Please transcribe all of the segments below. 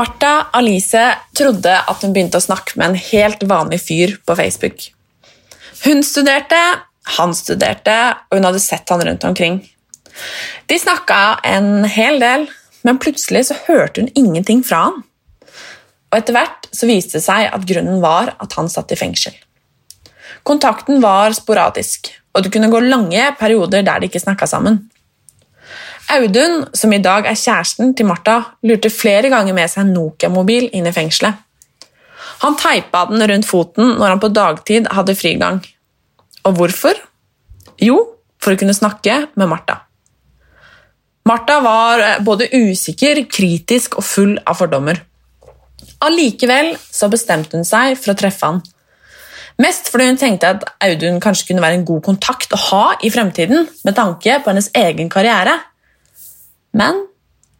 Martha Alice trodde at hun begynte å snakke med en helt vanlig fyr på Facebook. Hun studerte, han studerte, og hun hadde sett han rundt omkring. De snakka en hel del, men plutselig så hørte hun ingenting fra han. Og Etter hvert så viste det seg at grunnen var at han satt i fengsel. Kontakten var sporadisk, og det kunne gå lange perioder der de ikke snakka sammen. Audun, som i dag er kjæresten til Martha, lurte flere ganger med seg en Nokia-mobil inn i fengselet. Han teipa den rundt foten når han på dagtid hadde frigang. Og hvorfor? Jo, for å kunne snakke med Martha. Martha var både usikker, kritisk og full av fordommer. Allikevel så bestemte hun seg for å treffe han. Mest fordi hun tenkte at Audun kanskje kunne være en god kontakt å ha i fremtiden med tanke på hennes egen karriere. Men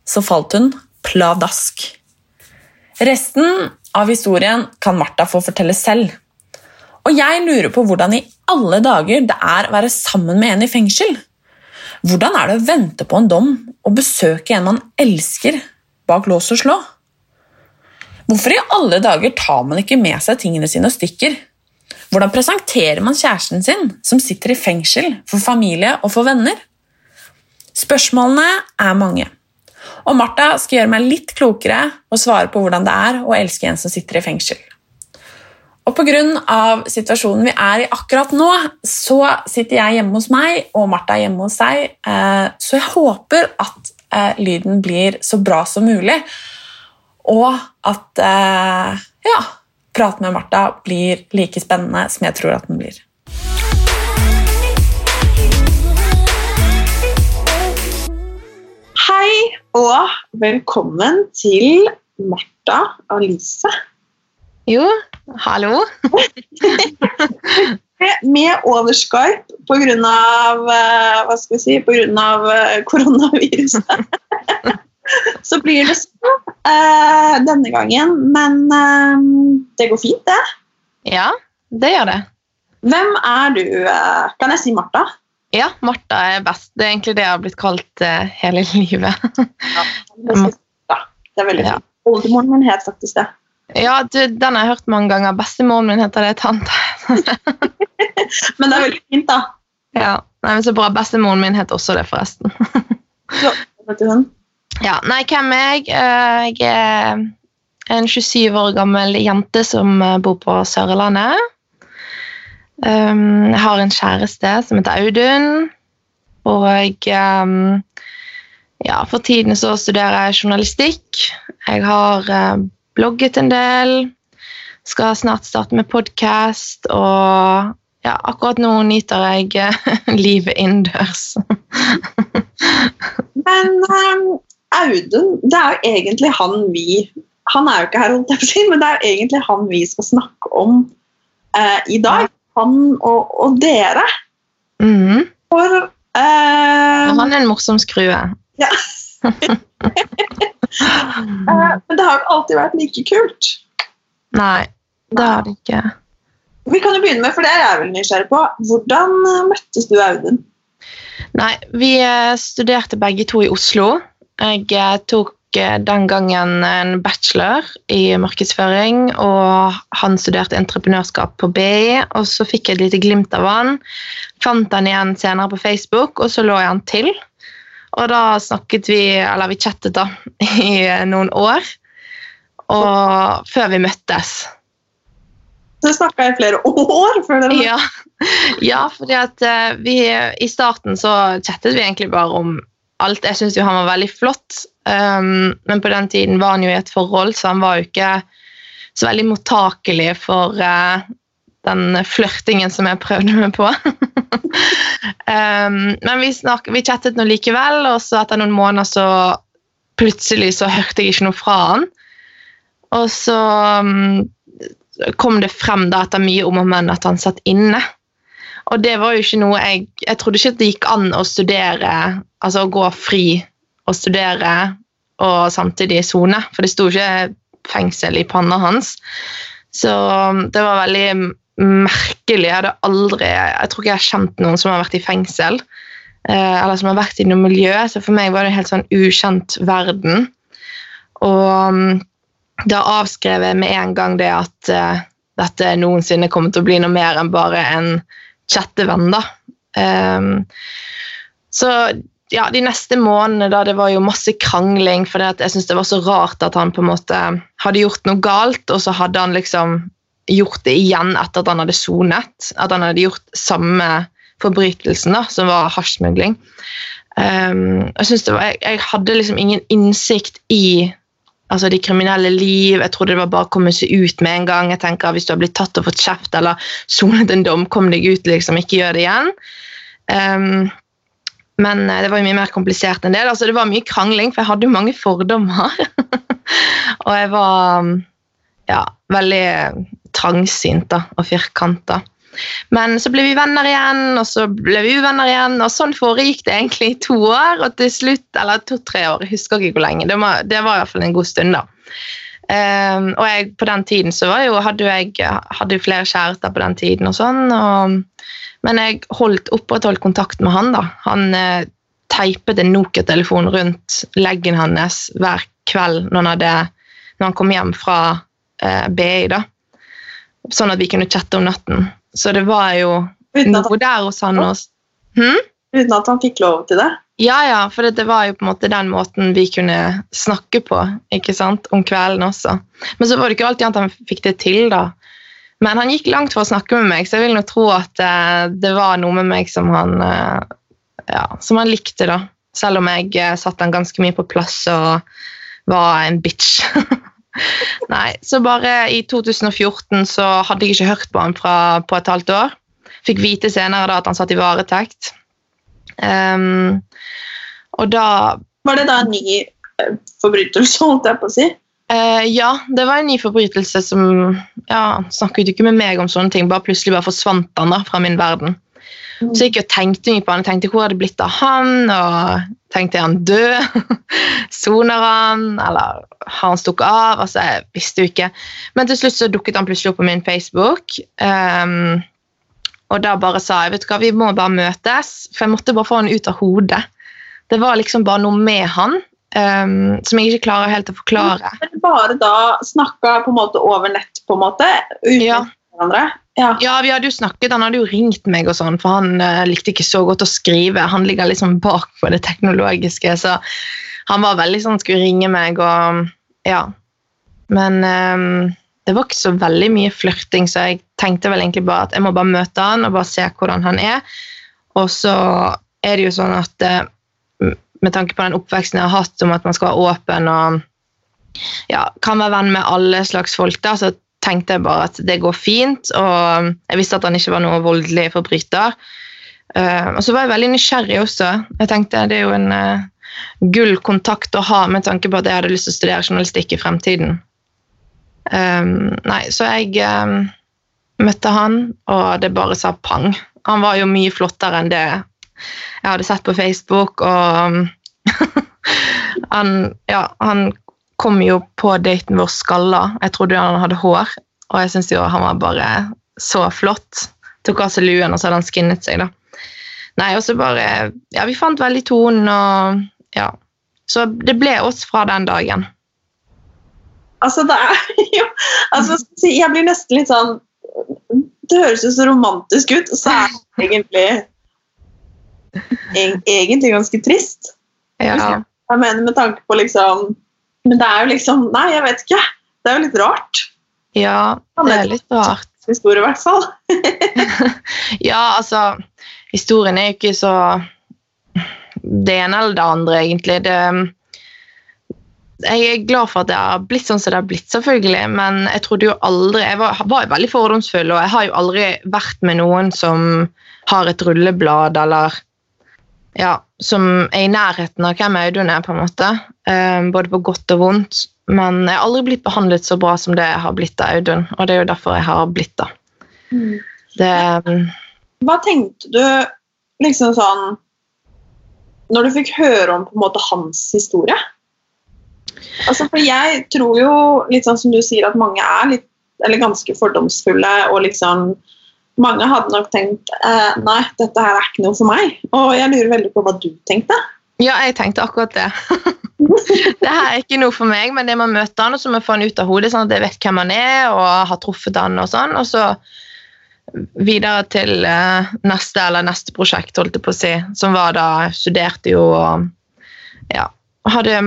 så falt hun pladask. Resten av historien kan Martha få fortelle selv. Og jeg lurer på hvordan i alle dager det er å være sammen med en i fengsel. Hvordan er det å vente på en dom og besøke en man elsker, bak lås og slå? Hvorfor i alle dager tar man ikke med seg tingene sine og stikker? Hvordan presenterer man kjæresten sin, som sitter i fengsel, for familie og for venner? Spørsmålene er mange. Og Martha skal gjøre meg litt klokere og svare på hvordan det er å elske en som sitter i fengsel. Og Pga. situasjonen vi er i akkurat nå, så sitter jeg hjemme hos meg og Martha er hjemme hos seg. Eh, så jeg håper at eh, lyden blir så bra som mulig, og at eh, ja, praten med Martha blir like spennende som jeg tror at den blir. Hei og velkommen til Martha Alice. Jo, hallo. Med over Skype pga. Eh, hva skal vi si, av eh, koronaviruset. Så blir det sånn uh, denne gangen, men uh, det går fint, det. Ja, det gjør det. Hvem er du? Kan jeg si Martha? Ja, Martha er best. Det er egentlig det jeg har blitt kalt uh, hele livet. ja, det er veldig fint. Ja. Oldemoren min het faktisk det. Ja, du, den har jeg hørt mange ganger. Bestemoren min heter det tante. men det er veldig fint, da. Ja, nei, men Så bra. Bestemoren min het også det, forresten. ja, vet du hun? Ja, nei, hvem er jeg? Eh, jeg er en 27 år gammel jente som eh, bor på Sørlandet. Um, jeg har en kjæreste som heter Audun. Og um, ja, for tiden så studerer jeg journalistikk. Jeg har uh, blogget en del. Skal snart starte med podkast. Og ja, akkurat nå nyter jeg livet innendørs. Men um, Audun, det er jo egentlig han vi Han er jo ikke her, holdt jeg på å si, men det er jo egentlig han vi skal snakke om uh, i dag han og, og dere. Mm. For uh, Han er en morsom skrue. Ja. uh, men det har jo alltid vært like kult. Nei, det har det ikke. Vi kan jo begynne med, for det er jeg vel nysgjerrig på. Hvordan eh, møttes du, Audun? Nei, Vi studerte begge to i Oslo. Jeg tok Eh, den gangen en bachelor i markedsføring, og han studerte entreprenørskap på BI. Og så fikk jeg et lite glimt av han. Fant han igjen senere på Facebook, og så lå jeg han til. Og da snakket vi, eller vi chattet da, i noen år. Og før vi møttes. Så snakka i flere år før dere Ja, ja fordi at eh, vi i starten så chattet vi egentlig bare om alt. Jeg syns jo han var veldig flott, um, men på den tiden var han jo i et forhold, så han var jo ikke så veldig mottakelig for uh, den flørtingen som jeg prøvde meg på. um, men vi, snak, vi chattet nå likevel, og så etter noen måneder så plutselig så hørte jeg ikke noe fra han. Og så um, kom det frem da etter mye om og men at han satt inne. Og det var jo ikke noe jeg Jeg trodde ikke at det gikk an å studere, altså å gå fri og studere og samtidig sone, for det sto ikke fengsel i panna hans. Så det var veldig merkelig. Jeg hadde aldri Jeg tror ikke jeg har kjent noen som har vært i fengsel. Eh, eller som har vært i noe miljø, så for meg var det en helt sånn ukjent verden. Og um, da avskrev jeg med en gang det at uh, dette noensinne kommer til å bli noe mer enn bare en chattevenn. da. Um, så ja, de neste månedene da, det var jo masse krangling, for jeg syntes det var så rart at han på en måte hadde gjort noe galt, og så hadde han liksom gjort det igjen etter at han hadde sonet. At han hadde gjort samme forbrytelsen, da, som var hasjsmugling. Um, jeg, jeg, jeg hadde liksom ingen innsikt i altså de kriminelle liv. Jeg trodde det var bare å komme seg ut med en gang. Jeg tenker Hvis du har blitt tatt og fått kjeft eller sonet en dom, kom deg ut, liksom. Ikke gjør det igjen. Um, men eh, det var jo mye mer komplisert enn det. Altså, det var mye krangling, for jeg hadde jo mange fordommer. og jeg var ja, veldig trangsynt da, og firkanta. Men så ble vi venner igjen, og så ble vi uvenner igjen. Og sånn foregikk det egentlig i to år, og til slutt, eller to-tre år, jeg husker ikke hvor lenge. Det var, det var i hvert fall en god stund, da. Um, og jeg, på den tiden så jo, hadde jeg hadde flere kjærester på den tiden, og sånn, og, men jeg holdt opprettholdt kontakt med han. da. Han eh, teipet en Nokia-telefon rundt leggen hans hver kveld når han, hadde, når han kom hjem fra eh, BI. da. Sånn at vi kunne chatte om natten. Så det var jo noe der hos han. Også. Hm? Uten at han fikk lov til det? Ja, ja, for det var jo på en måte den måten vi kunne snakke på ikke sant, om kvelden også. Men så var det ikke alltid at han fikk det til, da. Men han gikk langt for å snakke med meg, så jeg vil nå tro at uh, det var noe med meg som han, uh, ja, som han likte, da. Selv om jeg uh, satte han ganske mye på plass og var en bitch. Nei, så bare i 2014 så hadde jeg ikke hørt på han fra, på et halvt år. Fikk vite senere da at han satt i varetekt. Um, og da Var det da en ny uh, forbrytelse, holdt jeg på å si? Uh, ja, det var en ny forbrytelse som ja, Snakket ikke med meg om sånne ting, bare plutselig bare forsvant han da fra min verden. Mm. Så jeg gikk og tenkte mye på han. Jeg tenkte hvor hadde det blitt av han? og Tenkte jeg han død? Soner han? Eller har han stukket av? Altså, Jeg visste jo ikke. Men til slutt så dukket han plutselig opp på min Facebook. Um, og da bare sa jeg vet du hva, vi må bare møtes, for jeg måtte bare få han ut av hodet. Det var liksom bare noe med han um, som jeg ikke klarer helt å forklare. Bare da snakka på en måte over nett, på en måte? Uten ja. hverandre? Ja. ja. vi hadde jo snakket, Han hadde jo ringt meg, og sånn, for han uh, likte ikke så godt å skrive. Han ligger liksom bak på det teknologiske, så han var veldig sånn skulle ringe meg og Ja. Men um, det var ikke så veldig mye flørting, så jeg tenkte vel egentlig bare at jeg må bare møte han og bare se hvordan han er. Og så er det jo sånn at uh, med tanke på den oppveksten jeg har hatt om at man skal være åpen og ja, kan være venn med alle slags folk, da, så tenkte jeg bare at det går fint. Og jeg visste at han ikke var noe voldelig forbryter. Uh, og så var jeg veldig nysgjerrig også. Jeg tenkte Det er jo en uh, gull kontakt å ha med tanke på at jeg hadde lyst til å studere journalistikk i fremtiden. Um, nei, så jeg um, møtte han, og det bare sa pang. Han var jo mye flottere enn det jeg hadde sett på Facebook, og um, han, ja, han kom jo på daten vår skalla. Jeg trodde han hadde hår, og jeg syntes jo han var bare så flott. Tok av seg luen, og så hadde han skinnet seg, da. Nei, og så bare Ja, vi fant veldig tonen, og ja. Så det ble oss fra den dagen. Altså, det er jo altså, Jeg blir nesten litt sånn Det høres jo så romantisk ut, og så er det egentlig egentlig ganske trist. Ja. Jeg mener med tanke på liksom men det er jo liksom Nei, jeg vet ikke. Det er jo litt rart. Ja, det er litt rart. Historie, i hvert fall. ja, altså Historien er jo ikke så det ene eller det andre, egentlig. Det, jeg er glad for at det har blitt sånn som det har blitt, selvfølgelig, men jeg trodde jo aldri Jeg var, var veldig fordomsfull, og jeg har jo aldri vært med noen som har et rulleblad eller ja, som er i nærheten av hvem Audun er, på en måte. Um, både på godt og vondt. Men jeg har aldri blitt behandlet så bra som det jeg har blitt av Audun, og det er jo derfor jeg har blitt da. Mm. det hva tenkte du liksom sånn Når du fikk høre om på en måte hans historie? Altså, for jeg tror jo, litt sånn som du sier, at mange er litt, eller ganske fordomsfulle. og liksom Mange hadde nok tenkt eh, nei, dette her er ikke noe for meg. Og jeg lurer veldig på hva du tenkte. Ja, jeg tenkte akkurat det. det her er ikke noe for meg, men det man møter han, og så må jeg få han ut av hodet, sånn at jeg vet hvem han er og har truffet han og sånn. Og så videre til eh, neste eller neste prosjekt, holdt jeg på å si, som var da jeg studerte jo og ja, hadde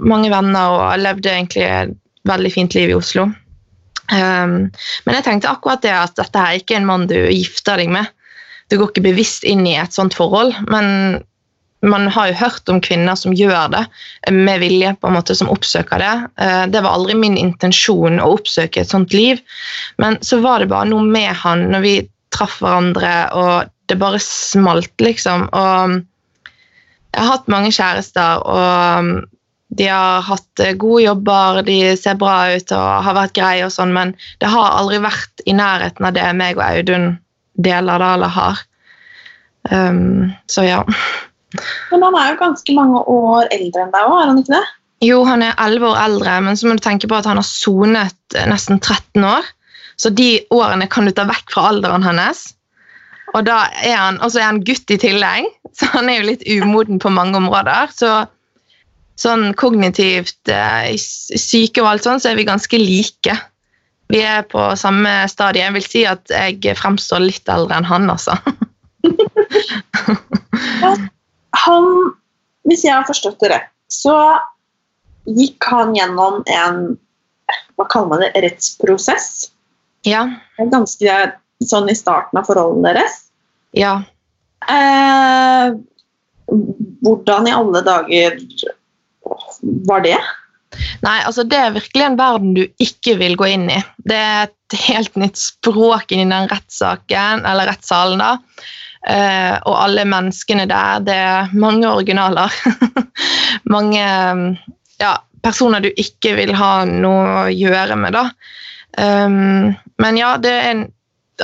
mange venner og levde egentlig et veldig fint liv i Oslo. Um, men jeg tenkte akkurat det at dette her ikke er en mann du gifter deg med. Du går ikke bevisst inn i et sånt forhold, men man har jo hørt om kvinner som gjør det med vilje, på en måte, som oppsøker det. Uh, det var aldri min intensjon å oppsøke et sånt liv, men så var det bare noe med han når vi traff hverandre, og det bare smalt, liksom. Og jeg har hatt mange kjærester, og de har hatt eh, gode jobber, de ser bra ut og har vært greie, og sånn, men det har aldri vært i nærheten av det meg og Audun deler da, eller har. Um, så ja. Men han er jo ganske mange år eldre enn deg òg, er han ikke det? Jo, han er 11 år eldre, men så må du tenke på at han har sonet nesten 13 år. Så de årene kan du ta vekk fra alderen hans. Og da er han, er han gutt i tillegg, så han er jo litt umoden på mange områder. Så sånn kognitivt, eh, syke og alt sånt, så er vi ganske like. Vi er på samme stadie. Jeg vil si at jeg fremstår litt eldre enn han, altså. han, hvis jeg har forstått det rett, så gikk han gjennom en hva kaller man det, rettsprosess. Ja. Ganske sånn i starten av forholdene deres. Ja. Eh, hvordan i alle dager var det? Nei, altså det er virkelig en verden du ikke vil gå inn i. Det er et helt nytt språk inni den rettssaken, eller rettssalen, da. Eh, og alle menneskene der, det er mange originaler. mange ja, personer du ikke vil ha noe å gjøre med, da. Um, men ja, det, en,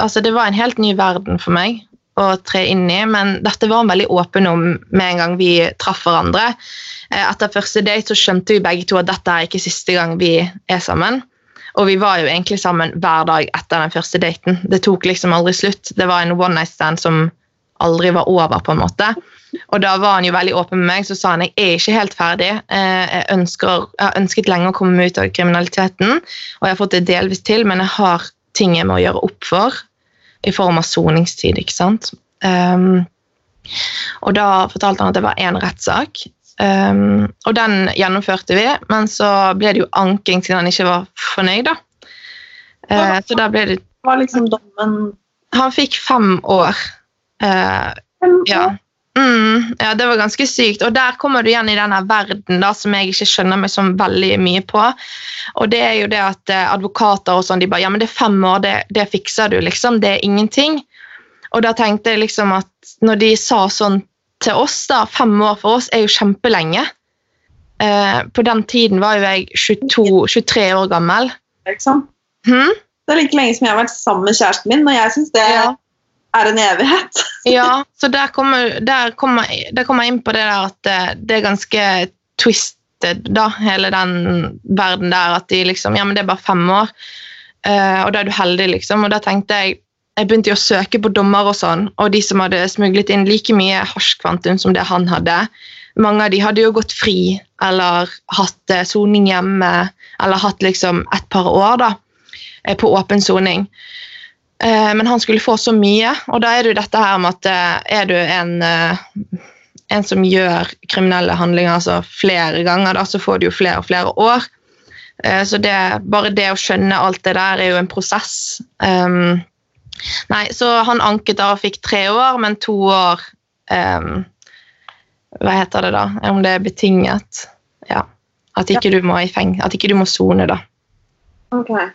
altså det var en helt ny verden for meg å tre inn i, men dette var han veldig åpen om med en gang vi traff hverandre. Eh, etter første date så skjønte vi begge to at dette er ikke siste gang vi er sammen. Og vi var jo egentlig sammen hver dag etter den første daten. Det tok liksom aldri slutt. Det var en one night stand som aldri var over, på en måte. Og da var han jo veldig åpen med meg, så sa han jeg er ikke helt ferdig. Eh, jeg, ønsker, jeg har ønsket lenge å komme meg ut av kriminaliteten, og jeg har fått det delvis til, men jeg har ting jeg må gjøre opp for i form av soningstid. ikke sant? Um, og da fortalte han at det var én rettssak, um, og den gjennomførte vi. Men så ble det jo anking siden han ikke var fornøyd, da. Uh, så da ble det Hva liksom dommen Han fikk fem år. Uh, ja. Mm, ja, det var ganske sykt. Og der kommer du igjen i denne verden da, som jeg ikke skjønner meg så veldig mye på. Og det er jo det at eh, advokater og sånn, de bare Ja, men det er fem år, det, det, fikser du, liksom. Det er ingenting. Og da tenkte jeg liksom at når de sa sånn til oss, da, fem år for oss er jo kjempelenge. Eh, på den tiden var jo jeg 22, 23 år gammel. Liksom. Hmm? Det er like lenge som jeg har vært sammen med kjæresten min, og jeg syns det ja er en evighet. ja, så der kommer, der, kommer, der kommer, jeg inn på det der at det, det, er ganske twisted, da, hele den verden der. At de liksom Ja, men det er bare fem år, uh, og da er du heldig, liksom. Og da tenkte jeg jeg begynte å søke på dommer og sånn, og de som hadde smuglet inn like mye hasjkvantum som det han hadde. Mange av de hadde jo gått fri eller hatt eh, soning hjemme eller hatt liksom et par år da, eh, på åpen soning. Eh, men han skulle få så mye, og da er det jo dette her med at eh, er du en, eh, en som gjør kriminelle handlinger altså flere ganger, da, så får du jo flere og flere år. Så det, bare det å skjønne alt det der er jo en prosess. Um, nei, så han anket da og fikk tre år, men to år um, Hva heter det da? Om det er betinget? Ja. At ikke du må i feng, at ikke du må sone, da. Okay.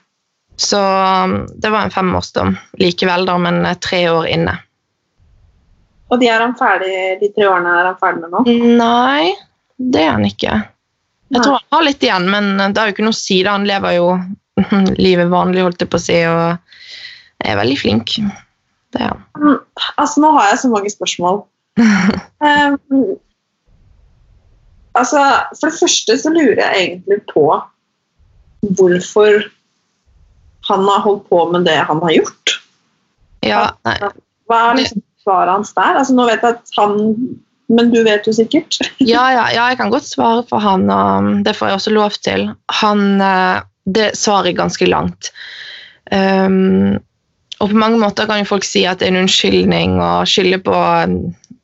Så um, det var en femårsdom likevel, da, men eh, tre år inne. Og de, er han ferdig, de tre årene er han ferdig med nå? Nei, det er han ikke. Jeg Nei. tror han har litt igjen, men eh, det har jo ikke noe å si. da. Han lever jo livet vanlig, holdt jeg på å si, og er veldig flink. Det er han. Altså, nå har jeg så mange spørsmål. Um, altså, for det første så lurer jeg egentlig på hvorfor han har holdt på med det han har gjort. Ja, nei. Hva er liksom svaret hans der? Altså, nå vet jeg at han Men du vet jo sikkert. Ja, ja, ja, jeg kan godt svare for han, og det får jeg også lov til. Han, eh, det svaret er ganske langt. Um, og på mange måter kan jo folk si at det er en unnskyldning å skylde på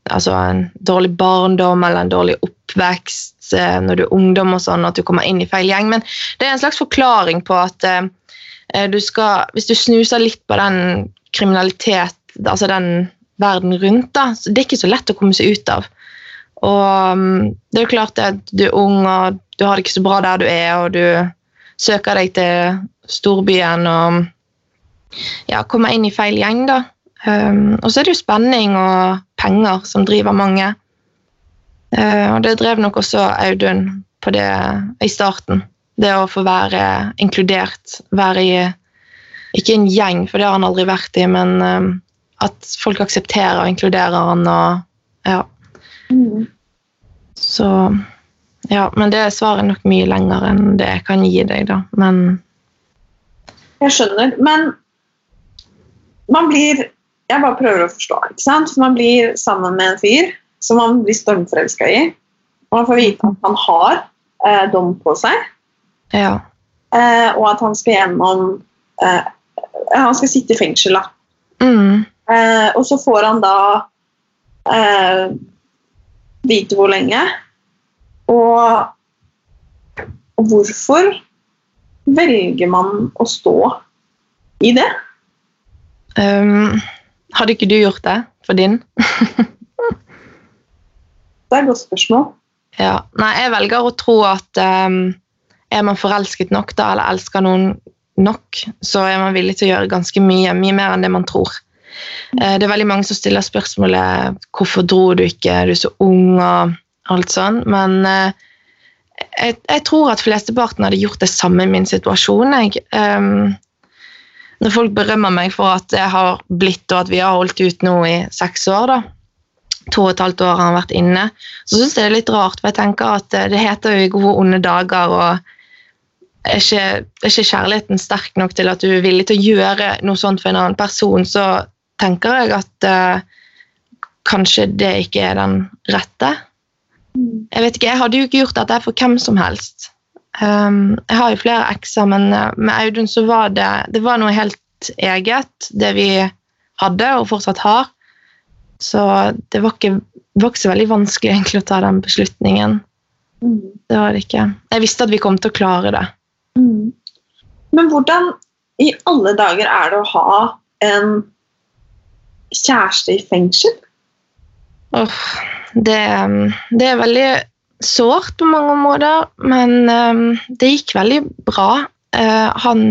altså en dårlig barndom eller en dårlig oppvekst eh, når du er ungdom og sånn, at du kommer inn i feil gjeng. Men det er en slags forklaring på at eh, du skal, hvis du snuser litt på den kriminalitet, altså den verden rundt, da, så det er ikke så lett å komme seg ut av. Og um, det er jo klart at du er ung og du har det ikke så bra der du er, og du søker deg til storbyen og ja, kommer inn i feil gjeng, da. Um, og så er det jo spenning og penger som driver mange. Uh, og det drev nok også Audun på det i starten. Det å få være inkludert, være i ikke en gjeng, for det har han aldri vært i, men um, at folk aksepterer og inkluderer han og ja. Mm. Så ja, men det svaret er nok mye lenger enn det jeg kan gi deg, da. Men Jeg skjønner, men man blir Jeg bare prøver å forstå. ikke sant? For Man blir sammen med en fyr som man blir stormforelska i. Og man får vite at han har eh, dom på seg, ja. eh, og at han skal gjennom eh, Han skal sitte i fengsel, da. Mm. Eh, og så får han da eh, vite hvor lenge. Og, og hvorfor velger man å stå i det? Um, hadde ikke du gjort det for din? Det er et godt spørsmål. Ja. Nei, jeg velger å tro at um, er man forelsket nok da, eller elsker noen nok, så er man villig til å gjøre ganske mye, mye mer enn det man tror. Eh, Det er veldig mange som stiller spørsmålet hvorfor dro du ikke, du er så ung og alt sånn, men eh, jeg, jeg tror at flesteparten hadde gjort det samme i min situasjon. Jeg, um, når folk berømmer meg for at jeg har blitt, og at vi har holdt ut nå i seks år, da, to og et halvt år har han vært inne, så syns jeg det er litt rart, for jeg tenker at eh, det heter jo i gode onde dager, og er ikke, er ikke kjærligheten sterk nok til at du er villig til å gjøre noe sånt for en annen person, så tenker jeg at uh, kanskje det ikke er den rette. Jeg vet ikke, jeg hadde jo ikke gjort dette for hvem som helst. Um, jeg har jo flere ekser, men eh, med Audun så var det, det var noe helt eget, det vi hadde og fortsatt har. Så det var ikke, var ikke så veldig vanskelig egentlig å ta den beslutningen. Mm. Det var det ikke. Jeg visste at vi kom til å klare det. Mm. Men hvordan i alle dager er det å ha en kjæreste i fengsel? Oh, det, um, det er veldig sårt på mange områder, men um, det gikk veldig bra. Uh, han,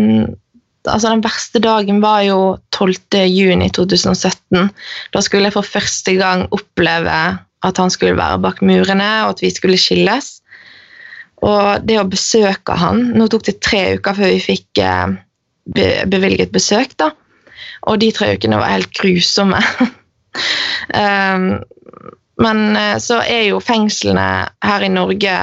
altså den verste dagen var jo 12. juni 2017. Da skulle jeg for første gang oppleve at han skulle være bak murene, og at vi skulle skilles. Og det å besøke han Nå tok det tre uker før vi fikk eh, bevilget besøk, da. Og de tre ukene var helt grusomme. um, men eh, så er jo fengslene her i Norge,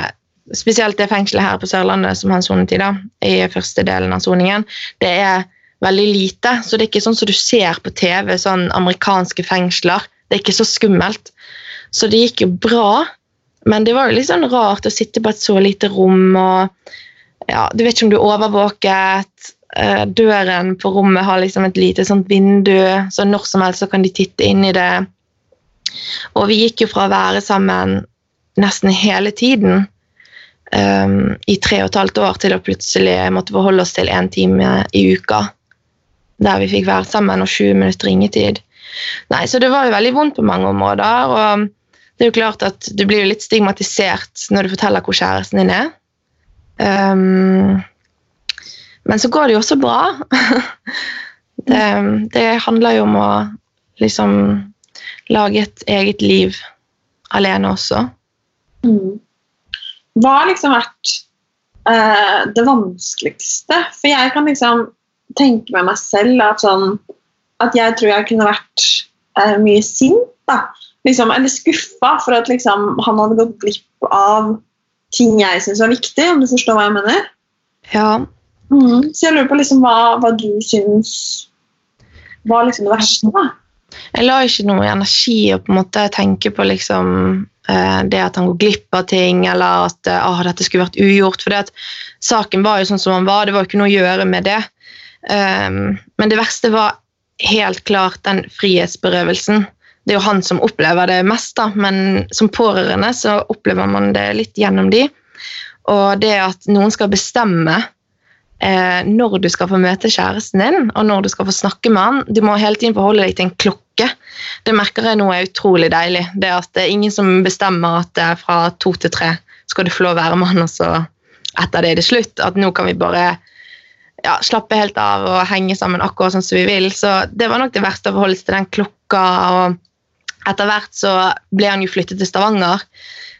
spesielt det fengselet her på Sørlandet som han sonet i, da, i første delen av soningen, det er veldig lite. Så det er ikke sånn som du ser på TV, sånn amerikanske fengsler. Det er ikke så skummelt. Så det gikk jo bra, men det var jo litt sånn rart å sitte på et så lite rom og ja, Du vet ikke om du er overvåket. eh, Døren på rommet har liksom et lite sånt vindu, så når som helst så kan de titte inn i det. Og vi gikk jo fra å være sammen nesten hele tiden um, i tre og et halvt år til å plutselig måtte forholde oss til én time i uka. Der vi fikk være sammen og 20 minutter ringetid. Nei, Så det var jo veldig vondt på mange områder. og det er jo klart at Du blir litt stigmatisert når du forteller hvor kjæresten din er. Um, men så går det jo også bra. det, det handler jo om å liksom lage et eget liv alene også. Mm. Hva har liksom vært eh, det vanskeligste? For jeg kan liksom tenke med meg selv at sånn At jeg tror jeg kunne vært eh, mye sint. da. Liksom, eller skuffa for at liksom, han hadde gått glipp av ting jeg syns var viktig, om du forstår hva jeg mener. Ja. Så jeg lurer på liksom, hva, hva du syns var liksom det verste. da. Jeg la ikke noe energi i å på en måte tenke på liksom, eh, det at han går glipp av ting, eller at eh, ah, dette skulle vært ugjort. For det at saken var jo sånn som han var, det var jo ikke noe å gjøre med det. Um, men det verste var helt klart den frihetsberøvelsen. Det er jo han som opplever det mest, da, men som pårørende så opplever man det litt gjennom de. Og det at noen skal bestemme eh, når du skal få møte kjæresten din, og når du skal få snakke med han. Du må hele tiden forholde deg til en klokke. Det merker jeg nå er utrolig deilig. Det at det er ingen som bestemmer at det er fra to til tre skal du få lov å være med han, og så etter det er det slutt. At nå kan vi bare ja, slappe helt av og henge sammen akkurat sånn som vi vil. Så det var nok det verste å forholde seg til den klokka. og etter hvert så ble han jo flyttet til Stavanger,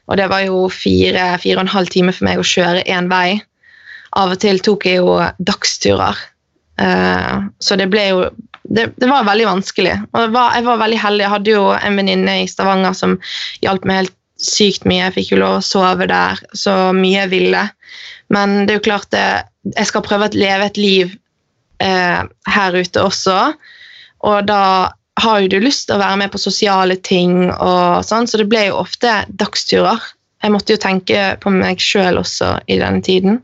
og det var jo fire, fire og en halv time for meg å kjøre én vei. Av og til tok jeg jo dagsturer. uh, så det ble jo det, det var veldig vanskelig. Og jeg var, jeg var veldig heldig. Jeg hadde jo en venninne i Stavanger som hjalp meg helt sykt mye. Jeg fikk jo lov å sove der så mye jeg ville. Men det er jo klart det, jeg skal prøve å leve et liv eh, her ute også. Og da har jo du lyst til å være med på sosiale ting, og sånn, så det ble jo ofte dagsturer. Jeg måtte jo tenke på meg sjøl også i denne tiden.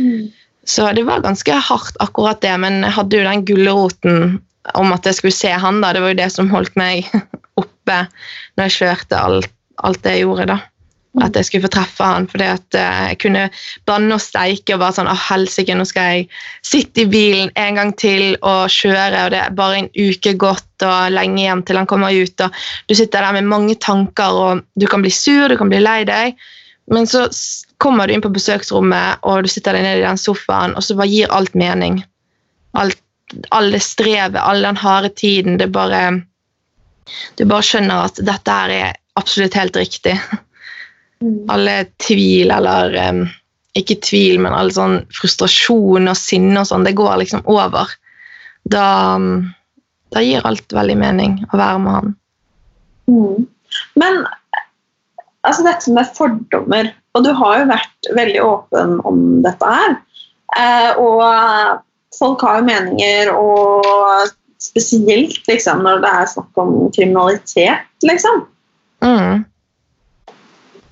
Mm. Så det var ganske hardt, akkurat det, men jeg hadde jo den gulroten om at jeg skulle se han. da, Det var jo det som holdt meg oppe når jeg kjørte alt, alt det jeg gjorde. da. At jeg skulle få treffe han, fordi at eh, jeg kunne banne og steike og bare sånn Å, helsike, nå skal jeg sitte i bilen en gang til og kjøre, og det er bare en uke gått og lenge igjen til han kommer ut, og du sitter der med mange tanker, og du kan bli sur, du kan bli lei deg, men så kommer du inn på besøksrommet, og du sitter deg ned i den sofaen, og så bare gir alt mening. Alt, alle strevet, all den harde tiden, det bare Du bare skjønner at dette her er absolutt helt riktig Mm. alle tvil eller um, Ikke tvil, men all sånn frustrasjon og sinne og sånn, det går liksom over. Da, da gir alt veldig mening å være med han. Mm. Men altså dette med fordommer Og du har jo vært veldig åpen om dette her. Eh, og folk har jo meninger, og spesielt liksom, når det er snakk om kriminalitet, liksom. Mm.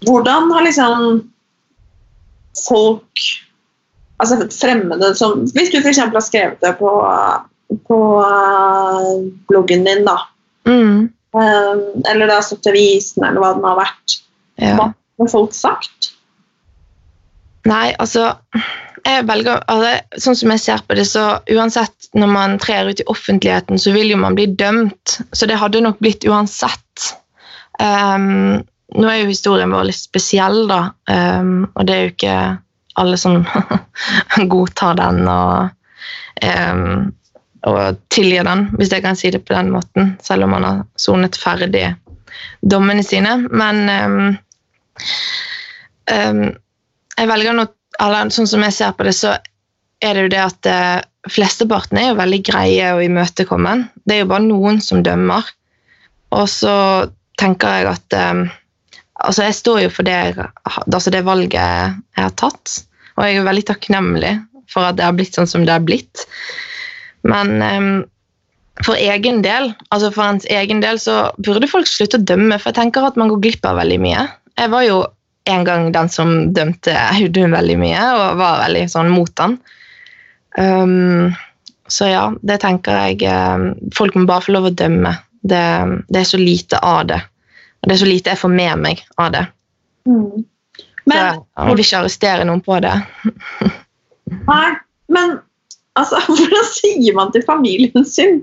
Hvordan har liksom folk Altså fremmede som Hvis du f.eks. har skrevet det på, på eh, bloggen din, da. Mm. eh, eller det har stått i avisen, eller hva den har vært. Ja. Hva har folk sagt? Nei, altså jeg velger, altså, Sånn som jeg ser på det, så uansett når man trer ut i offentligheten, så vil jo man bli dømt. Så det hadde nok blitt uansett. Ehm, nå er jo historien vår litt spesiell, da, um, og det er jo ikke alle som godtar den og, um, og tilgir den, hvis jeg kan si det på den måten, selv om man har sonet ferdig dommene sine. Men um, jeg velger nå, eller sånn som jeg ser på det, så er det jo det at eh, flesteparten er jo veldig greie og imøtekommen. Det er jo bare noen som dømmer. Og så tenker jeg at eh, altså jeg står jo for det, altså det valget jeg har tatt, og jeg er veldig takknemlig for at det har blitt sånn som det har blitt. Men um, for egen del, altså for ens egen del, så burde folk slutte å dømme, for jeg tenker at man går glipp av veldig mye. Jeg var jo en gang den som dømte Audun veldig mye, og var veldig sånn mot han. Um, så ja, det tenker jeg um, Folk må bare få lov å dømme. Det, det er så lite av det. Og det er så lite jeg får med meg av det. Mm. Så Men, jeg vil ikke arrestere noen på det. nei, men altså, hvordan sier man til familien sin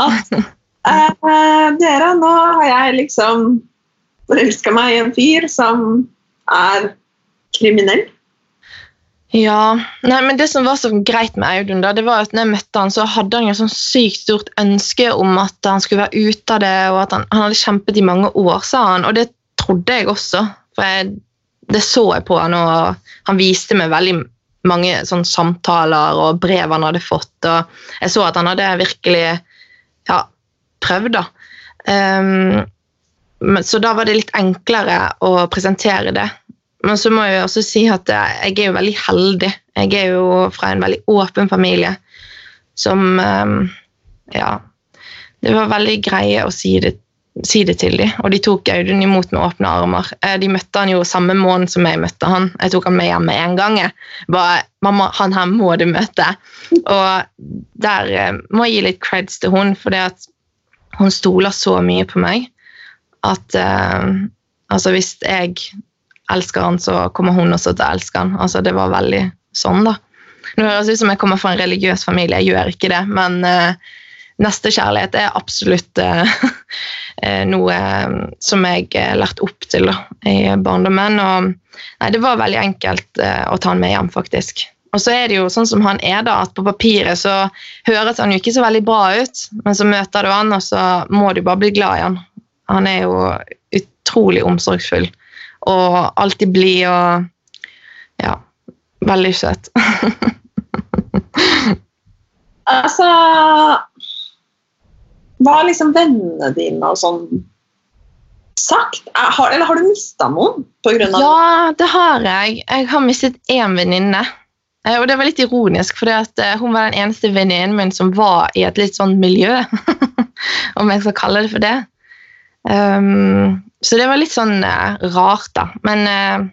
at eh, dere, nå har jeg liksom forelska meg i en fyr som er kriminell? Ja, nei, men Det som var så greit med Audun, da, det var at når jeg møtte han, så hadde han jo sånn sykt stort ønske om at han skulle være ute av det, og at han, han hadde kjempet i mange år, sa han. Og det trodde jeg også, for jeg, det så jeg på han, og han viste meg veldig mange sånn samtaler og brev han hadde fått, og jeg så at han hadde virkelig ja, prøvd, da. Um, så da var det litt enklere å presentere det. Men så må jeg også si at jeg er jo veldig heldig. Jeg er jo fra en veldig åpen familie som ehm, Ja. Det var veldig greie å si det, si det til dem, og de tok Audun imot med åpne armer. Eh, De møtte han jo samme måned som jeg møtte han. Jeg tok han med hjem med en gang. jeg. Bare, 'Mamma, han her må du møte.' Og der eh, må jeg gi litt creds til hun, for det at hun stoler så mye på meg at eh, altså hvis jeg elsker han, så kommer hun også til å elske han. Altså det var veldig sånn, da. Nå høres ut som jeg kommer fra en religiøs familie, jeg gjør ikke det, men uh, nestekjærlighet er absolutt eh, eh, noe eh, som jeg har lært opp til da, i barndommen. Og nei, det var veldig enkelt uh, å ta han med hjem, faktisk. Og så er det jo sånn som han er, da, at på papiret så høres han jo ikke så veldig bra ut, men så møter du han, og så må du bare bli glad i han. Han er jo utrolig omsorgsfull og alltid blid og ja, veldig søt. Altså Hva har liksom vennene dine og sånn sagt? Er- Har, eller har du mista noen på grunn av Ja, det har jeg. Jeg har mistet én venninne. Eh, Og det var litt ironisk, for hun var den eneste venninnen min som var i et litt sånn miljø, om jeg skal kalle det for det. Um, så det var litt sånn eh, rart, da. Men eh,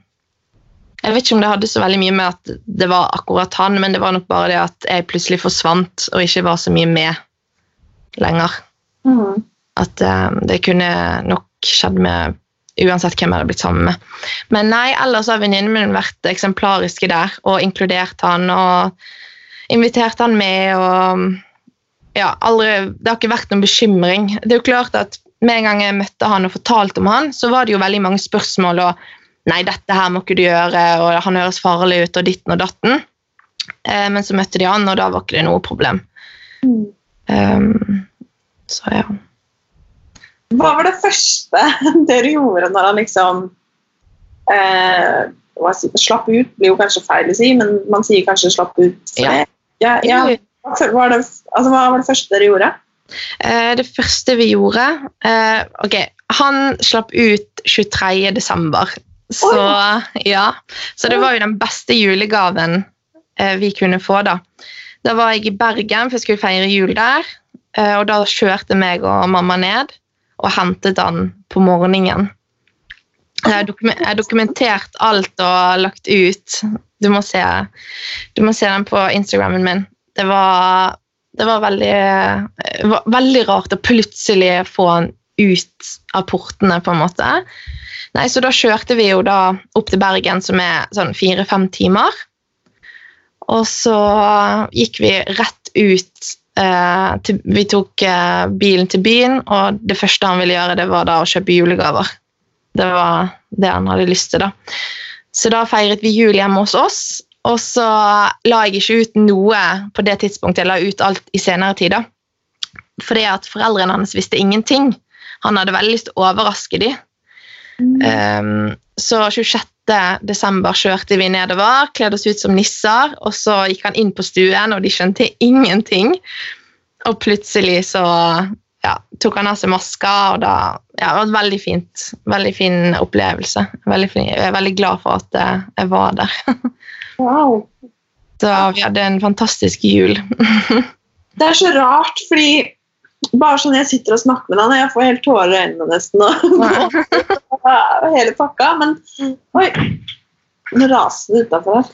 jeg vet ikke om det hadde så veldig mye med at det var akkurat han, men det var nok bare det at jeg plutselig forsvant og ikke var så mye med lenger. Mm. At eh, det kunne nok skjedd med uansett hvem jeg hadde blitt sammen med. Men nei, ellers har venninnen min vært eksemplariske der og inkludert han og invitert han med og ja, aldri, Det har ikke vært noen bekymring. Det er jo klart at Med en gang jeg møtte han og fortalte om han, så var det jo veldig mange spørsmål og Nei, dette her må ikke du gjøre, og han høres farlig ut, og ditten og datten. Eh, men så møtte de han, og da var ikke det noe problem. Mm. Um, så ja. Hva var det første dere gjorde når han liksom eh, sier- Slapp ut blir jo kanskje feil å si, men man sier kanskje 'slapp ut'. Ja. ja, ja. Hva var det, altså, hva var det første dere gjorde? Eh, det første vi gjorde eh, Ok, han slapp ut 23. desember. Så ja. Så det var jo den beste julegaven eh, vi kunne få, da. Da var jeg i Bergen, for jeg skulle feire jul der. Og da kjørte meg og mamma ned og hentet han på morgenen. Jeg har dokumentert alt og lagt ut. Du må se, du må se den på Instagrammen min. Det var, det var, veldig, var veldig rart å plutselig få han ut av portene, på en måte. Nei, Så da kjørte vi jo da opp til Bergen, som er sånn fire-fem timer. Og så gikk vi rett ut eh, til, Vi tok eh, bilen til byen, og det første han ville gjøre, det var da å kjøpe julegaver. Det var det han hadde lyst til, da. Så da feiret vi jul hjemme hos oss. Og så la jeg ikke ut noe på det tidspunktet. Jeg la ut alt i senere tid. Fordi at foreldrene hans visste ingenting. Han hadde veldig lyst til å overraske dem. Um, så 26. desember kjørte vi nedover, kledde oss ut som nisser, og så gikk han inn på stuen, og de skjønte ingenting. Og plutselig så ja, tok han av seg maska, og da ja, det var et veldig fint, veldig fin opplevelse. Veldig jeg er veldig glad for at eh, jeg var der. Wow. Så vi hadde en fantastisk jul. Det er så rart, fordi bare sånn jeg sitter og snakker med deg, og jeg får helt tårer i øynene nesten. Og hele pakka. Men oi, nå raser det utafor her.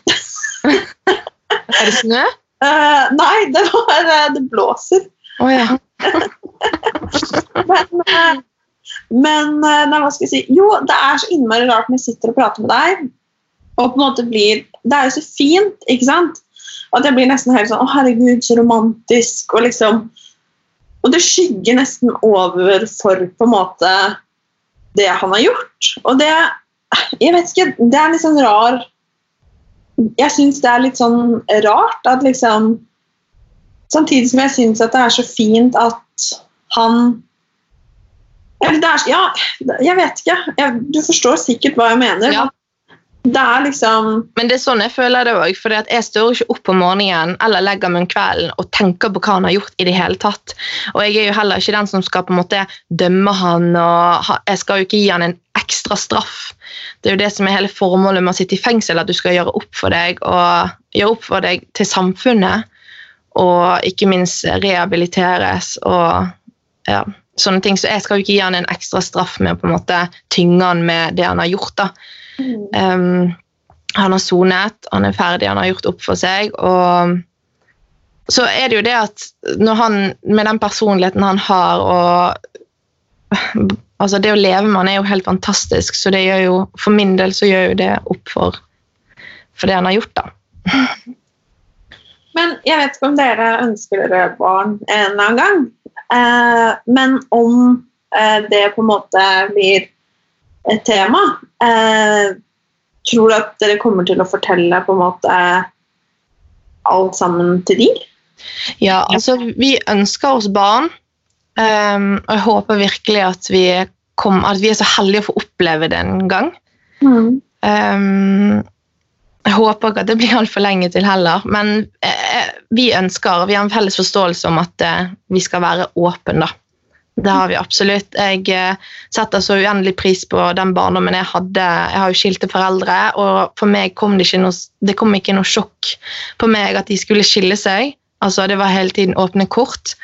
Er det snø? Uh, nei, det, var, det blåser. Å ja. Men, eh, men eh, nei, hva skal jeg si? Jo, det er så innmari rart når jeg sitter og prater med deg, og på en måte blir Det er jo så fint, ikke sant? At jeg blir nesten helt sånn Å, herregud, så romantisk. Og liksom Og det skygger nesten over for på en måte det han har gjort. Og det Jeg vet ikke, det er litt sånn rar Jeg syns det er litt sånn rart at liksom Samtidig som jeg syns at det er så fint at han eller det er, Ja, jeg vet ikke. Jeg, du forstår sikkert hva jeg mener. Ja. Det er liksom Men det er sånn jeg føler det òg. For jeg står ikke opp om morgenen eller legger meg om kvelden og tenker på hva han har gjort. i det hele tatt. Og jeg er jo heller ikke den som skal på en måte dømme han, og jeg skal jo ikke gi han en ekstra straff. Det er jo det som er hele formålet med å sitte i fengsel, at du skal gjøre opp for deg og gjøre opp for deg til samfunnet. Og ikke minst rehabiliteres og ja, sånne ting. Så jeg skal jo ikke gi han en ekstra straff med å på en måte tynge han med det han har gjort. da. Um, han har sonet, han er ferdig, han har gjort opp for seg. Og så er det jo det at når han, med den personligheten han har og altså Det å leve med han er jo helt fantastisk, så det gjør jo, for min del så gjør jo det opp for, for det han har gjort, da. Men jeg vet ikke om dere ønsker dere barn en annen gang. Eh, men om eh, det på en måte blir et tema, eh, tror du at dere kommer til å fortelle på en måte alt sammen til de? Ja, altså vi ønsker oss barn, um, og jeg håper virkelig at vi, kom, at vi er så heldige å få oppleve det en gang. Mm. Um, jeg håper ikke at det blir altfor lenge til heller, men eh, vi ønsker, vi har en felles forståelse om at eh, vi skal være åpne, da. Det har vi absolutt. Jeg eh, setter så uendelig pris på den barndommen jeg hadde. Jeg har jo skilte foreldre, og for meg kom det ikke noe, det kom ikke noe sjokk på meg at de skulle skille seg. Altså, Det var hele tiden åpne kort.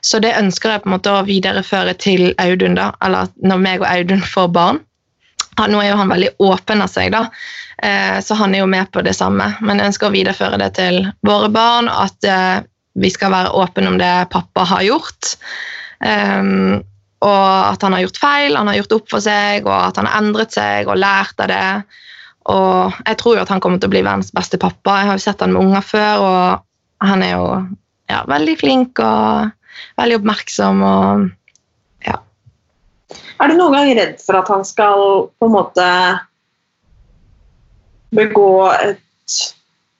Så det ønsker jeg på en måte å videreføre til Audun, da, eller når meg og Audun får barn. Nå er jo han veldig åpen av seg, da, eh, så han er jo med på det samme. Men jeg ønsker å videreføre det til våre barn, at eh, vi skal være åpne om det pappa har gjort. Um, og at han har gjort feil, han har gjort opp for seg, og at han har endret seg og lært av det. Og jeg tror jo at han kommer til å bli verdens beste pappa. Jeg har jo sett han med unger før, og han er jo ja, veldig flink og veldig oppmerksom og ja. Er du noen gang redd for at han skal på en måte begå et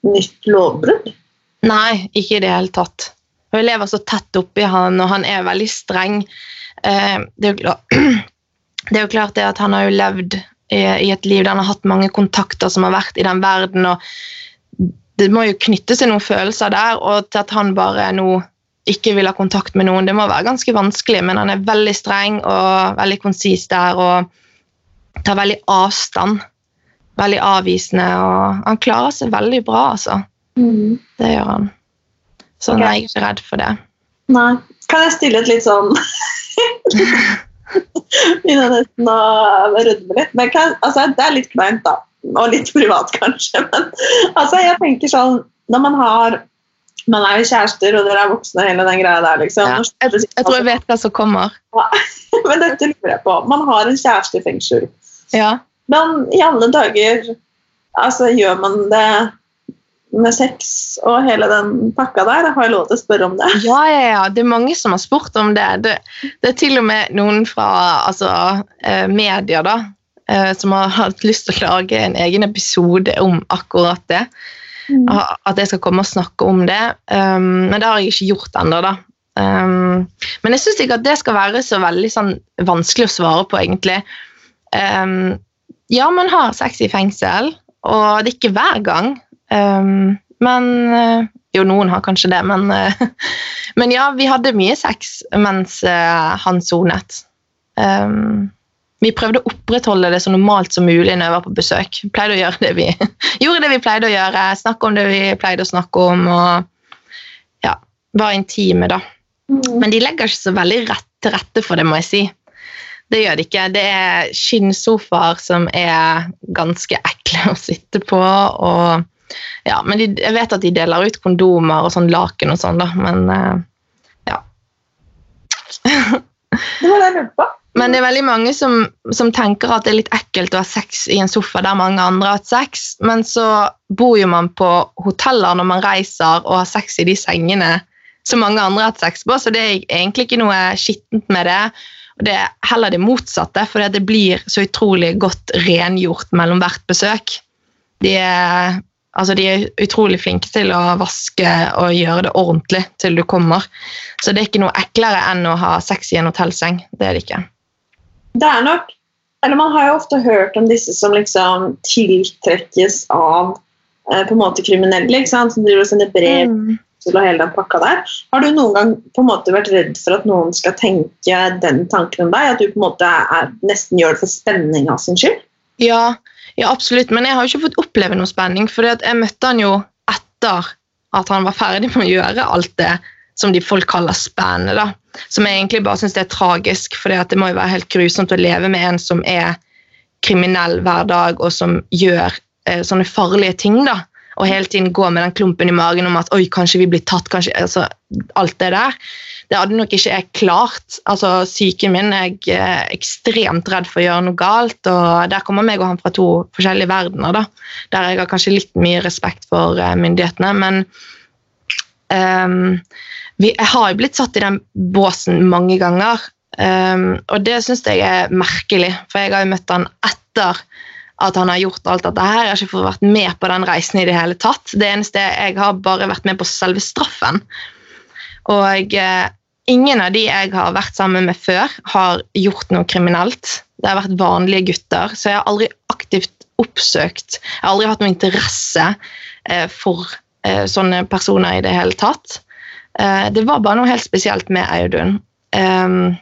nytt lovbrudd? Nei, ikke i det hele tatt. Og jeg lever så tett oppi han, og han er veldig streng. Eh, det, er klart, det, er jo klart det at han har jo levd i, i, et liv der han har hatt mange kontakter som har vært i den verden, og det må jo knytte seg noen følelser der, og til at han bare nå ikke vil ha kontakt med noen, det må være ganske vanskelig, men han er veldig streng og veldig konsis der og tar veldig avstand. Veldig avvisende, og han klarer seg veldig bra, altså. Mm. Det gjør han. Så okay. jeg er ikke redd for det. Nei. Kan jeg stille et litt sånn Begynner nesten å rødme litt. Men kan, altså, det er litt kleint, da. Og litt privat, kanskje. Men altså, jeg tenker sånn Når man har man er jo kjærester, og dere er voksne, hele den greia der. liksom. Ja, jeg, jeg, tror jeg vet hva som kommer. Ja. Men dette lurer jeg på. Man har en kjæreste i fengsel. Ja. Men i alle dager altså, gjør man det med sex og hele den pakka der. Har jeg lov til å spørre om det? Ja, ja, ja. Det er mange som har spurt om det. Det, det er til og med noen fra altså, eh, media da, eh, som har hatt lyst til å lage en egen episode om akkurat det. Mm. At jeg skal komme og snakke om det. Um, men det har jeg ikke gjort ennå, da. Um, men jeg syns ikke at det skal være så veldig sånn, vanskelig å svare på, egentlig. Um, ja, man har sex i fengsel, og det er ikke hver gang. Um, men uh, Jo, noen har kanskje det, men, uh, men ja, vi hadde mye sex mens uh, han sonet. Um, vi prøvde å opprettholde det så normalt som mulig når jeg var på besøk. Pleide å gjøre det vi gjorde det vi pleide å gjøre, snakke om det vi pleide å snakke om, og ja, var intime, da. Mm. Men de legger ikke så veldig rett til rette for det, må jeg si. Det gjør det ikke. Det er skinnsofaer som er ganske ekle å sitte på. og ja, men de, jeg vet at de deler ut kondomer og sånn laken og sånn, da, men uh, ja. det var det jeg lurte på. Men det er veldig mange som, som, tenker at det er litt ekkelt å ha sex i en sofa der mange andre har hatt sex, men så bor jo man på hoteller når man reiser og har sex i de sengene som mange andre har hatt sex på, så det er egentlig ikke noe skittent med det. Og Det er heller det motsatte, for det blir så utrolig godt rengjort mellom hvert besøk. De er Altså, de er utrolig flinke til å vaske og gjøre det ordentlig til du kommer. Så det er ikke noe eklere enn å ha sex i en hotellseng. Det er det ikke. Det er nok Eller man har jo ofte hørt om disse som liksom tiltrekkes av eh, på en måte kriminelle, ikke sant? som driver og sender brev Mm. til og hele den pakka der. Har du noen gang på en måte vært redd for at noen skal tenke den tanken om deg? At du på en måte er, nesten gjør det for spenninga sin skyld? Ja, ja, absolutt. Men jeg har jo ikke fått oppleve noe spenning, for jeg møtte han jo etter at han var ferdig med å gjøre alt det som de folk kaller spennende. da. Som jeg egentlig bare syns er tragisk, for det må jo være helt grusomt å leve med en som er kriminell hver dag, og som gjør eh, sånne farlige ting. da. Og hele tiden gå med den klumpen i magen om at oi, kanskje vi blir tatt, kanskje, altså, alt det der. Det hadde nok ikke jeg klart. altså Psyken min er jeg ekstremt redd for å gjøre noe galt. og Der kommer meg og han fra to forskjellige verdener. da, Der jeg har kanskje litt mye respekt for eh, myndighetene. Men um, vi, jeg har jo blitt satt i den båsen mange ganger. um, og det syns jeg er merkelig, for jeg har jo møtt han etter at han har gjort alt dette her. Jeg har ikke fått vært med på den reisen i det hele tatt. Det eneste Jeg har bare vært med på selve straffen. Og eh, ingen av de jeg har vært sammen med før, har gjort noe kriminelt. Det har vært vanlige gutter, så jeg har aldri aktivt oppsøkt Jeg har aldri hatt noe interesse eh, for eh, sånne personer i det hele tatt. Eh, det var bare noe helt spesielt med Audun. Um,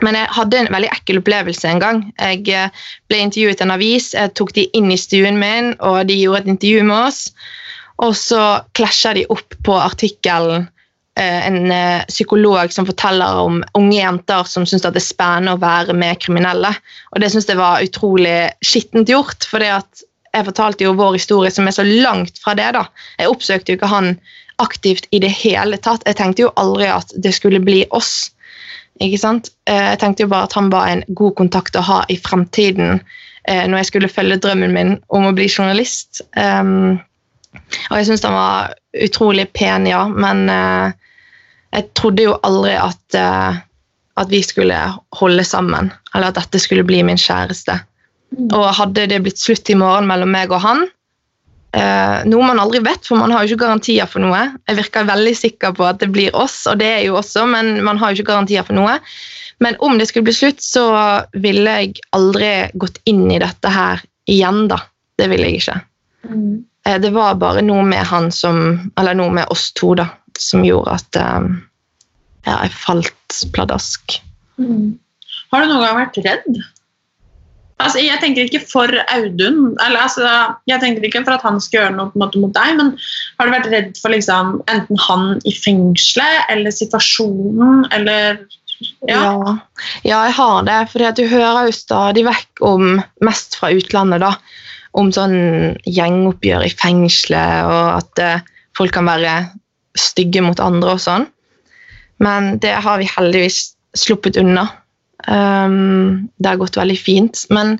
men jeg hadde en veldig ekkel opplevelse en gang. Jeg ble intervjuet i en avis, jeg tok de inn i stuen min, og de gjorde et intervju med oss. Og så klasja de opp på artikkelen en eh, psykolog som forteller om unge jenter som syns det er spennende å være med kriminelle. Og det syns jeg var utrolig skittent gjort, for jeg fortalte jo vår historie som er så langt fra det. da. Jeg oppsøkte jo ikke han aktivt i det hele tatt. Jeg tenkte jo aldri at det skulle bli oss. Ikke sant? Eh, Jeg tenkte jo bare at han var en god kontakt å ha i fremtiden eh, når jeg skulle følge drømmen min om å bli journalist. Um, og jeg syns han var utrolig pen, ja, men eh, jeg trodde jo aldri at, eh, at vi skulle holde sammen, eller at dette skulle bli min kjæreste. Og hadde det blitt slutt i morgen mellom meg og han, Eh, noe man aldri vet, for man har jo ikke garantier for noe. Jeg virker veldig sikker på at det blir oss, og det er jo også, men man har jo ikke garantier for noe. Men om det skulle bli slutt, så ville jeg aldri gått inn i dette her igjen, da. Det ville jeg ikke. Eh, det var bare noe med han som Eller noe med oss to, da, som gjorde at eh, ja, jeg falt pladask. Har du noen gang vært redd? Altså, jeg tenker ikke for Audun, eller altså, jeg tenker ikke for at han skal gjøre noe måte mot deg, men har du vært redd for liksom, enten han i fengselet eller situasjonen, eller ja. Ja. ja, jeg har det. For du hører jo stadig vekk om, mest fra utlandet, da, om sånn gjengoppgjør i fengselet, og at eh, folk kan være stygge mot andre og sånn. Men det har vi heldigvis sluppet unna. Um, det har gått veldig fint. Men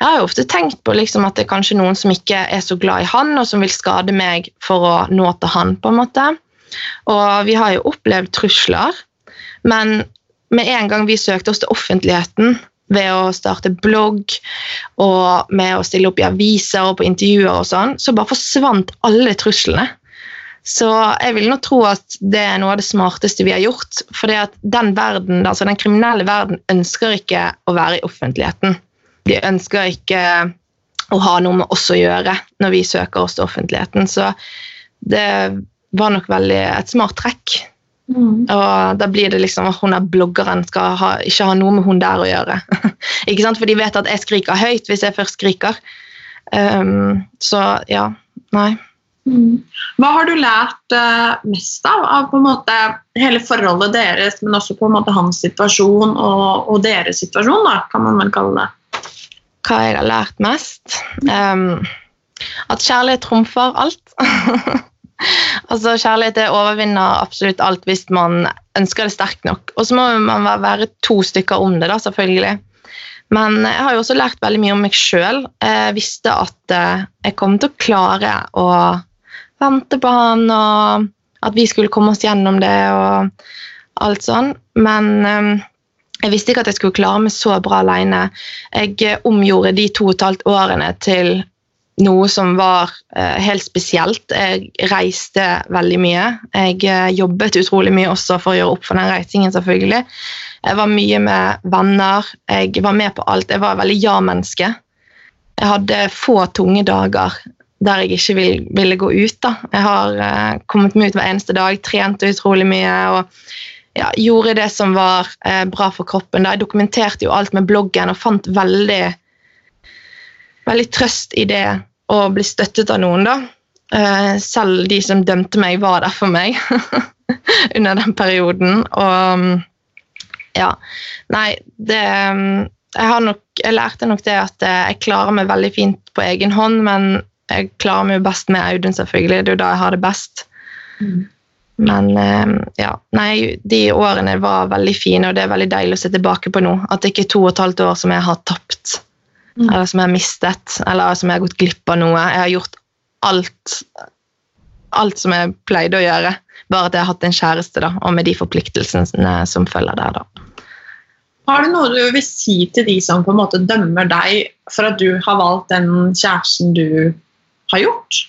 jeg har jo ofte tenkt på liksom, at det er kanskje noen som ikke er så glad i han, og som vil skade meg for å nå til han. på en måte. Og vi har jo opplevd trusler, men med en gang vi søkte oss til offentligheten ved å starte blogg og med å stille opp i aviser og på intervjuer, og sånn, så bare forsvant alle truslene. Så jeg vil nå tro at det er noe av det smarteste vi har gjort. For den verden, altså den kriminelle verden ønsker ikke å være i offentligheten. De ønsker ikke å ha noe med oss å gjøre når vi søker oss til offentligheten. Så det var nok veldig et smart trekk. Mm. Og da blir det liksom at hun er bloggeren skal ha, ikke ha noe med hun der å gjøre. ikke sant? For de vet at jeg skriker høyt hvis jeg først skriker. Um, så ja, nei. Mm. Hva har du lært eh, mest av av på en måte hele forholdet deres, men også på en måte hans situasjon og, og deres situasjon, da, kan man vel kalle det? Hva jeg har lært mest? Um, at kjærlighet trumfer alt. altså Kjærlighet det overvinner absolutt alt hvis man ønsker det sterkt nok. Og så må man være to stykker om det, da, selvfølgelig. Men jeg har jo også lært veldig mye om meg sjøl. Jeg visste at eh, jeg kom til å klare å vente på han, og at vi skulle komme oss gjennom det og alt sånn. Men um, jeg visste ikke at jeg skulle klare meg så bra alene. Jeg omgjorde de to og et halvt årene til noe som var uh, helt spesielt. Jeg reiste veldig mye. Jeg uh, jobbet utrolig mye også for å gjøre opp for den reisingen, selvfølgelig. Jeg var mye med venner. Jeg var med på alt. Jeg var veldig ja-menneske. Jeg hadde få tunge dager der jeg ikke vil, ville gå ut. da. Jeg har eh, kommet meg ut hver eneste dag, trente utrolig mye og ja, gjorde det som var eh, bra for kroppen. Da. Jeg dokumenterte jo alt med bloggen og fant veldig, veldig trøst i det å bli støttet av noen. da. Eh, selv de som dømte meg, var der for meg under den perioden. Og ja, nei, det jeg, nok, jeg, lærte nok det at eh, jeg klarer meg veldig fint på egen hånd, men jeg klarer meg jo best med Audun, selvfølgelig. Det er jo da jeg har det best. Mm. Men eh, ja, nei, de årene var veldig fine, og det er veldig deilig å se tilbake på nå. At det ikke er to og et halvt år som jeg har tapt, mm. eller som jeg har mistet, eller som jeg har gått glipp av noe. Jeg har gjort alt, alt som jeg pleide å gjøre, bare at jeg har hatt en kjæreste, da, og med de forpliktelsene som følger der, da. Har du noe du vil si til de som på en måte dømmer deg for at du har valgt den kjæresten du har gjort?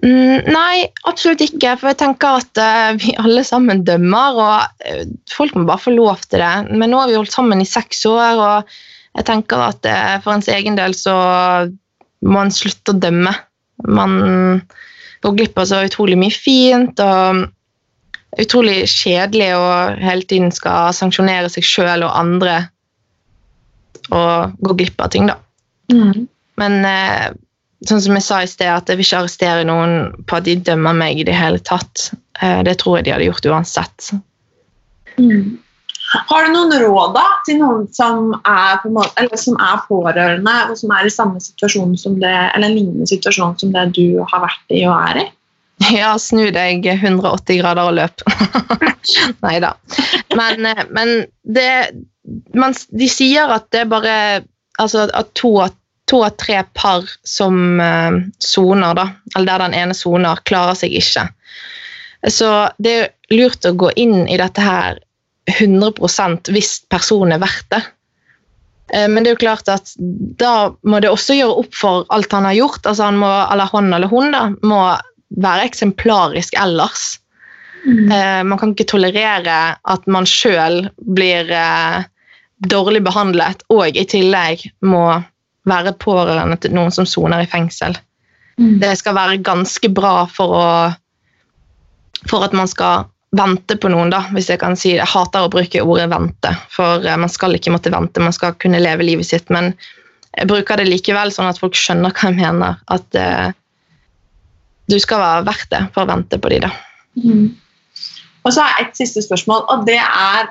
Mm, nei, absolutt ikke. For jeg tenker at uh, vi alle sammen dømmer, og uh, folk må bare få lov til det. Men nå har vi holdt sammen i seks år, og jeg tenker at uh, for ens egen del så må man slutte å dømme. Man går glipp av så utrolig mye fint. og utrolig kjedelig å hele tiden skal sanksjonere seg sjøl og andre og gå glipp av ting, da. Mm. Men eh, sånn som jeg sa i sted, at jeg vil ikke arrestere noen på at de dømmer meg i det hele tatt. Eh, det tror jeg de hadde gjort uansett. Mm. Har du noen råd da, til noen som er, på måte, som er, pårørende og som er i samme situasjon som det, eller en lignende situasjon som det du har vært i og er i? Ja, snu deg 180 grader og løp. Nei da. Men, eh, men det man, De sier at det er bare altså at to av tre par som eh, soner, da, eller der den ene soner, klarer seg ikke. Så det er lurt å gå inn i dette her 100 hvis personen er verdt det. Uh, men det er jo klart at da må det også gjøre opp for alt han har gjort. altså han må, Eller han eller hun da, må være eksemplarisk ellers. Mm. Eh, man kan ikke tolerere at man sjøl blir eh, dårlig behandlet og i tillegg må være pårørende til noen som soner i fengsel. Mm. Det skal være ganske bra for, å, for at man skal vente på noen, da, hvis jeg kan si det. Jeg hater å bruke ordet 'vente', for eh, man skal ikke måtte vente, man skal kunne leve livet sitt. Men jeg bruker det likevel sånn at folk skjønner hva jeg mener. At eh, du skal være verdt det for å vente på de da. Mm. Og så jeg et siste spørsmål, og det er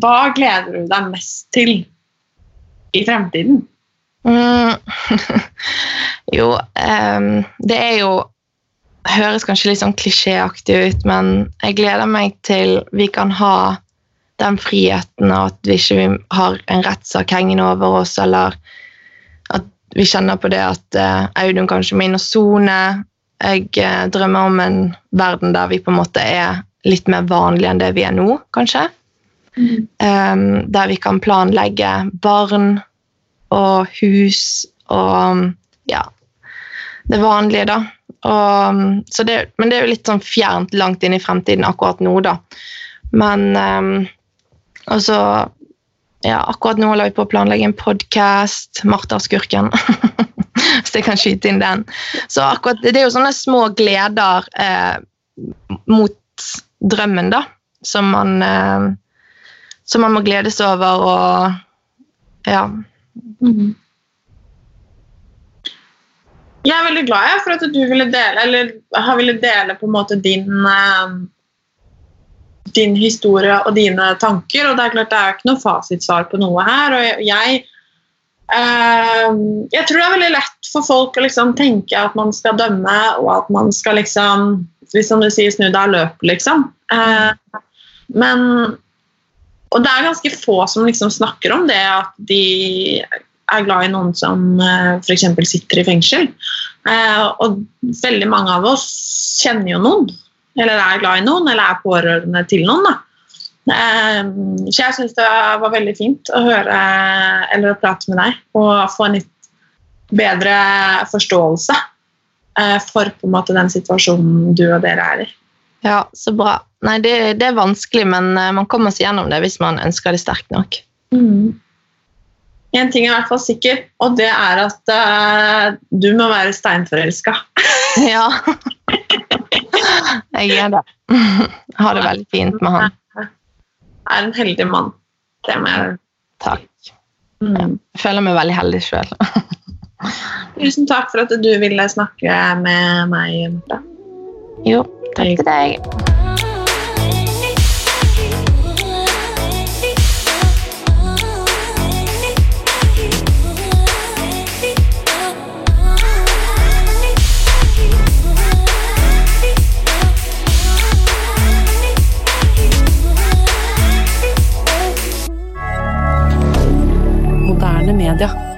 hva gleder du deg mest til i fremtiden? Mm. jo, um, det er jo Høres kanskje litt sånn klisjéaktig ut, men jeg gleder meg til vi kan ha den friheten, og at vi ikke har en rettssak hengende over oss, eller at vi kjenner på det at uh, Audun kanskje må inn og sone, jeg uh, drømmer om en verden der vi på en måte er litt mer vanlige enn det vi er nå, kanskje. Mm. Um, der vi kan planlegge barn og hus og ja, det vanlige, da. Og, det, men det er jo litt sånn fjernt langt inn i fremtiden akkurat nå, da. Men um, altså ja, akkurat nå holder vi på å planlegge en podkast. Martha Skurken. Hvis jeg kan skyte inn den. Så akkurat, Det er jo sånne små gleder eh, mot drømmen, da, som man, eh, som man må gledes over og ja. Mm. Jeg er veldig glad for at du ville dele, eller har ville dele på en måte din eh, din historie og dine tanker. og Det er klart det er ikke noe fasitsvar på noe her. og jeg, eh, jeg tror det er veldig lett for folk å liksom tenke at man skal dømme, og at man skal liksom Som du sier, snu deg og løp, liksom. Eh, men Og det er ganske få som liksom snakker om det at de er glad i noen som eh, f.eks. sitter i fengsel. Eh, og veldig mange av oss kjenner jo noen eller er glad i noen, eller er pårørende til noen. Da. Eh, så jeg syns det var veldig fint å høre eller å prate med deg og få en litt bedre forståelse for på en måte den situasjonen du og dere er i. Ja, så bra. Nei, det, det er vanskelig, men man kommer seg gjennom det hvis man ønsker det sterkt nok. En ting er i hvert fall sikker, og det er at uh, du må være steinforelska. Ja. Jeg er det. Jeg har det veldig fint med han. Jeg Er en heldig mann. Det må jeg Takk. mm. Jeg føler meg veldig heldig sjøl. Tusen takk for at du ville snakke med meg. Jo, takk til deg. Moderne media.